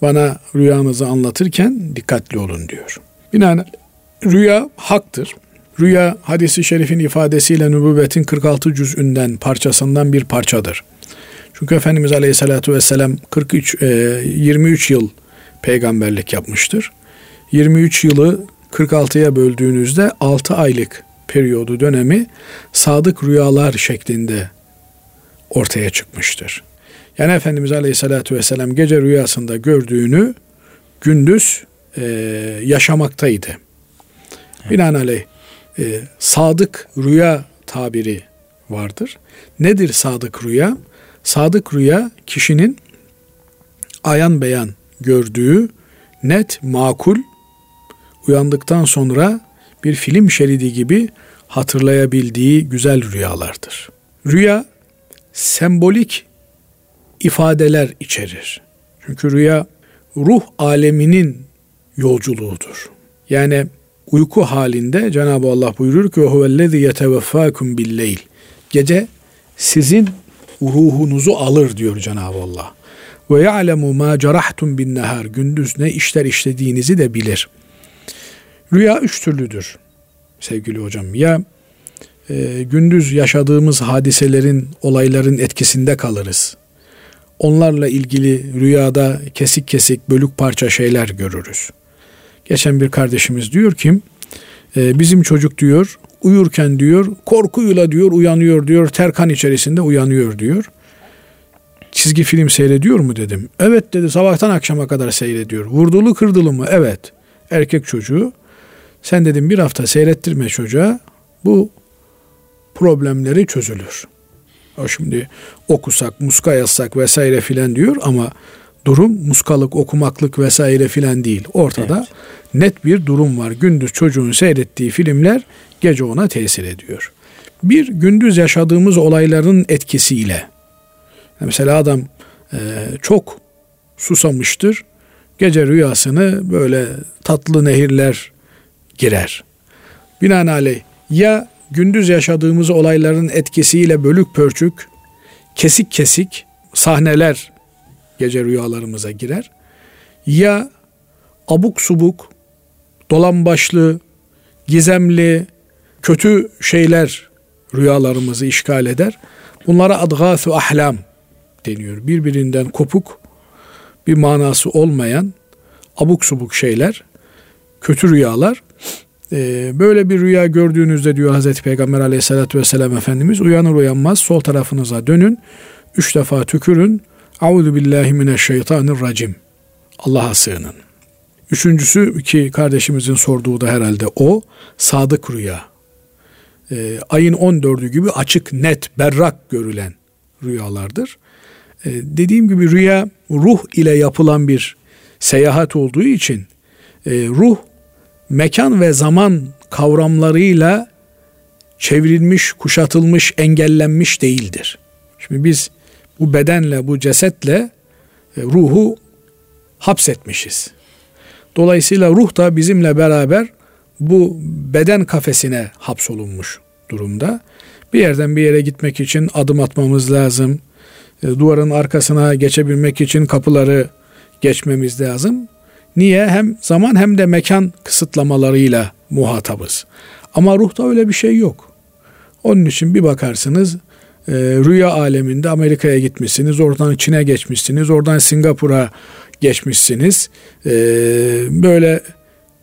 bana rüyanızı anlatırken dikkatli olun diyor. Binaen rüya haktır. Rüya hadisi şerifin ifadesiyle nübüvvetin 46 cüzünden parçasından bir parçadır. Çünkü Efendimiz Aleyhisselatü Vesselam 43, e, 23 yıl peygamberlik yapmıştır. 23 yılı 46'ya böldüğünüzde 6 aylık periyodu dönemi sadık rüyalar şeklinde ortaya çıkmıştır. Yani Efendimiz Aleyhisselatü Vesselam gece rüyasında gördüğünü gündüz e, yaşamaktaydı. Evet. Binaenaleyh e, sadık rüya tabiri vardır. Nedir sadık rüya? Sadık rüya kişinin ayan beyan gördüğü net, makul, uyandıktan sonra bir film şeridi gibi hatırlayabildiği güzel rüyalardır. Rüya sembolik ifadeler içerir. Çünkü rüya ruh aleminin yolculuğudur. Yani uyku halinde Cenab-ı Allah buyurur ki huvellezî yeteveffâkum billeyl. Gece sizin ruhunuzu alır diyor Cenab-ı Allah. Ve ya'lemu ma cerahtum bin nehar. Gündüz ne işler işlediğinizi de bilir. Rüya üç türlüdür sevgili hocam. Ya e, gündüz yaşadığımız hadiselerin, olayların etkisinde kalırız. Onlarla ilgili rüyada kesik kesik, bölük parça şeyler görürüz. Geçen bir kardeşimiz diyor ki e, bizim çocuk diyor uyurken diyor korkuyla diyor uyanıyor diyor terkan içerisinde uyanıyor diyor. Çizgi film seyrediyor mu dedim. Evet dedi sabahtan akşama kadar seyrediyor. Vurdulu kırdılı mı? Evet. Erkek çocuğu. Sen dedim bir hafta seyrettirme çocuğa. Bu problemleri çözülür. O şimdi okusak, muska yazsak vesaire filan diyor ama durum muskalık, okumaklık vesaire filan değil. Ortada evet. net bir durum var. Gündüz çocuğun seyrettiği filmler gece ona tesir ediyor. Bir gündüz yaşadığımız olayların etkisiyle mesela adam e, çok susamıştır. Gece rüyasını böyle tatlı nehirler girer. Binaenaleyh ya gündüz yaşadığımız olayların etkisiyle bölük pörçük, kesik kesik sahneler gece rüyalarımıza girer. Ya abuk subuk, dolambaçlı, gizemli, kötü şeyler rüyalarımızı işgal eder. Bunlara adgâsu ahlam deniyor. Birbirinden kopuk, bir manası olmayan abuk subuk şeyler, kötü rüyalar. Ee, böyle bir rüya gördüğünüzde diyor Hazreti Peygamber aleyhissalatü vesselam Efendimiz uyanır uyanmaz sol tarafınıza dönün. Üç defa tükürün. Auzu billahi mineşşeytanirracim. Allah'a sığının. Üçüncüsü ki kardeşimizin sorduğu da herhalde o sadık rüya. Ee, ayın 14'ü gibi açık, net, berrak görülen rüyalardır. Ee, dediğim gibi rüya ruh ile yapılan bir seyahat olduğu için e, ruh mekan ve zaman kavramlarıyla çevrilmiş, kuşatılmış, engellenmiş değildir. Şimdi biz bu bedenle, bu cesetle e, ruhu hapsetmişiz. Dolayısıyla ruh da bizimle beraber bu beden kafesine hapsolunmuş durumda. Bir yerden bir yere gitmek için adım atmamız lazım. E, duvarın arkasına geçebilmek için kapıları geçmemiz lazım. Niye? Hem zaman hem de mekan kısıtlamalarıyla muhatabız. Ama ruhta öyle bir şey yok. Onun için bir bakarsınız e, rüya aleminde Amerika'ya gitmişsiniz, oradan Çin'e geçmişsiniz, oradan Singapur'a geçmişsiniz. E, böyle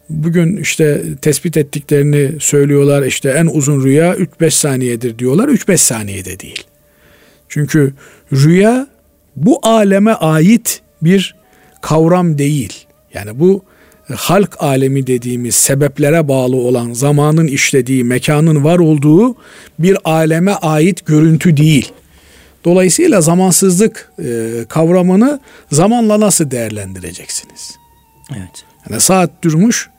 bugün işte tespit ettiklerini söylüyorlar işte en uzun rüya 3-5 saniyedir diyorlar. 3-5 saniyede değil. Çünkü rüya bu aleme ait bir kavram değil. Yani bu halk alemi dediğimiz sebeplere bağlı olan zamanın işlediği, mekanın var olduğu bir aleme ait görüntü değil. Dolayısıyla zamansızlık e, kavramını zamanla nasıl değerlendireceksiniz? Evet. Yani saat durmuş,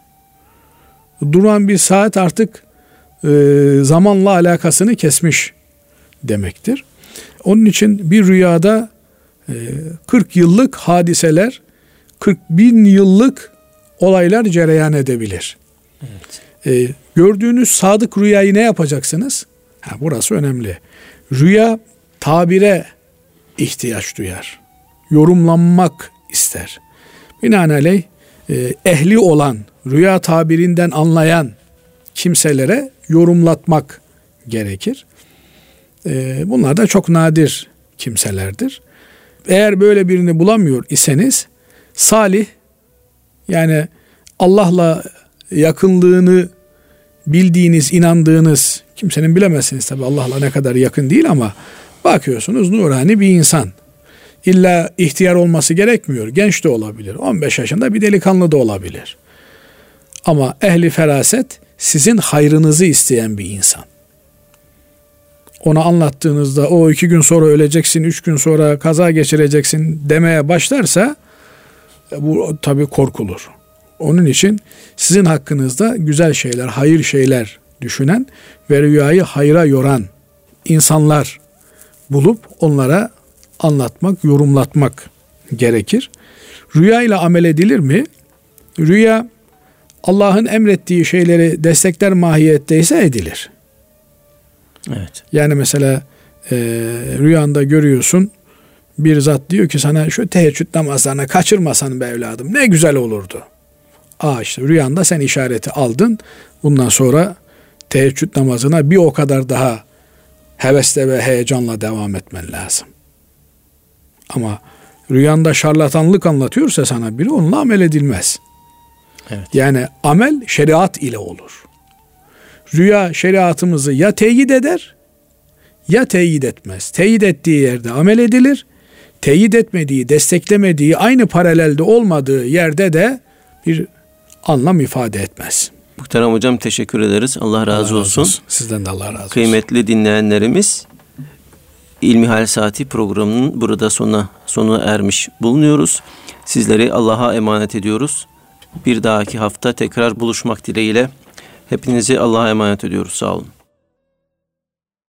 duran bir saat artık e, zamanla alakasını kesmiş demektir. Onun için bir rüyada e, 40 yıllık hadiseler 40 bin yıllık olaylar cereyan edebilir. Evet. E, gördüğünüz sadık rüyayı ne yapacaksınız? Ha, burası önemli. Rüya tabire ihtiyaç duyar. Yorumlanmak ister. Binaenaleyh e, ehli olan, rüya tabirinden anlayan kimselere yorumlatmak gerekir. E, bunlar da çok nadir kimselerdir. Eğer böyle birini bulamıyor iseniz salih yani Allah'la yakınlığını bildiğiniz, inandığınız kimsenin bilemezsiniz tabi Allah'la ne kadar yakın değil ama bakıyorsunuz nurani bir insan. İlla ihtiyar olması gerekmiyor. Genç de olabilir. 15 yaşında bir delikanlı da olabilir. Ama ehli feraset sizin hayrınızı isteyen bir insan. Ona anlattığınızda o iki gün sonra öleceksin, üç gün sonra kaza geçireceksin demeye başlarsa bu tabi korkulur. Onun için sizin hakkınızda güzel şeyler, hayır şeyler düşünen ve rüyayı hayra yoran insanlar bulup onlara anlatmak, yorumlatmak gerekir. Rüya ile amel edilir mi? Rüya Allah'ın emrettiği şeyleri destekler mahiyetteyse edilir. Evet. Yani mesela e, rüyanda görüyorsun bir zat diyor ki sana şu teheccüd namazlarını kaçırmasan be evladım ne güzel olurdu. Aa işte rüyanda sen işareti aldın. Bundan sonra teheccüd namazına bir o kadar daha hevesle ve heyecanla devam etmen lazım. Ama rüyanda şarlatanlık anlatıyorsa sana biri onunla amel edilmez. Evet. Yani amel şeriat ile olur. Rüya şeriatımızı ya teyit eder ya teyit etmez. Teyit ettiği yerde amel edilir. Teyit etmediği, desteklemediği, aynı paralelde olmadığı yerde de bir anlam ifade etmez. Muhterem hocam teşekkür ederiz. Allah razı, Allah razı olsun. olsun. Sizden de Allah razı olsun. Kıymetli dinleyenlerimiz İlmi Hal Saati programının burada sona sona ermiş bulunuyoruz. Sizleri Allah'a emanet ediyoruz. Bir dahaki hafta tekrar buluşmak dileğiyle hepinizi Allah'a emanet ediyoruz. Sağ olun.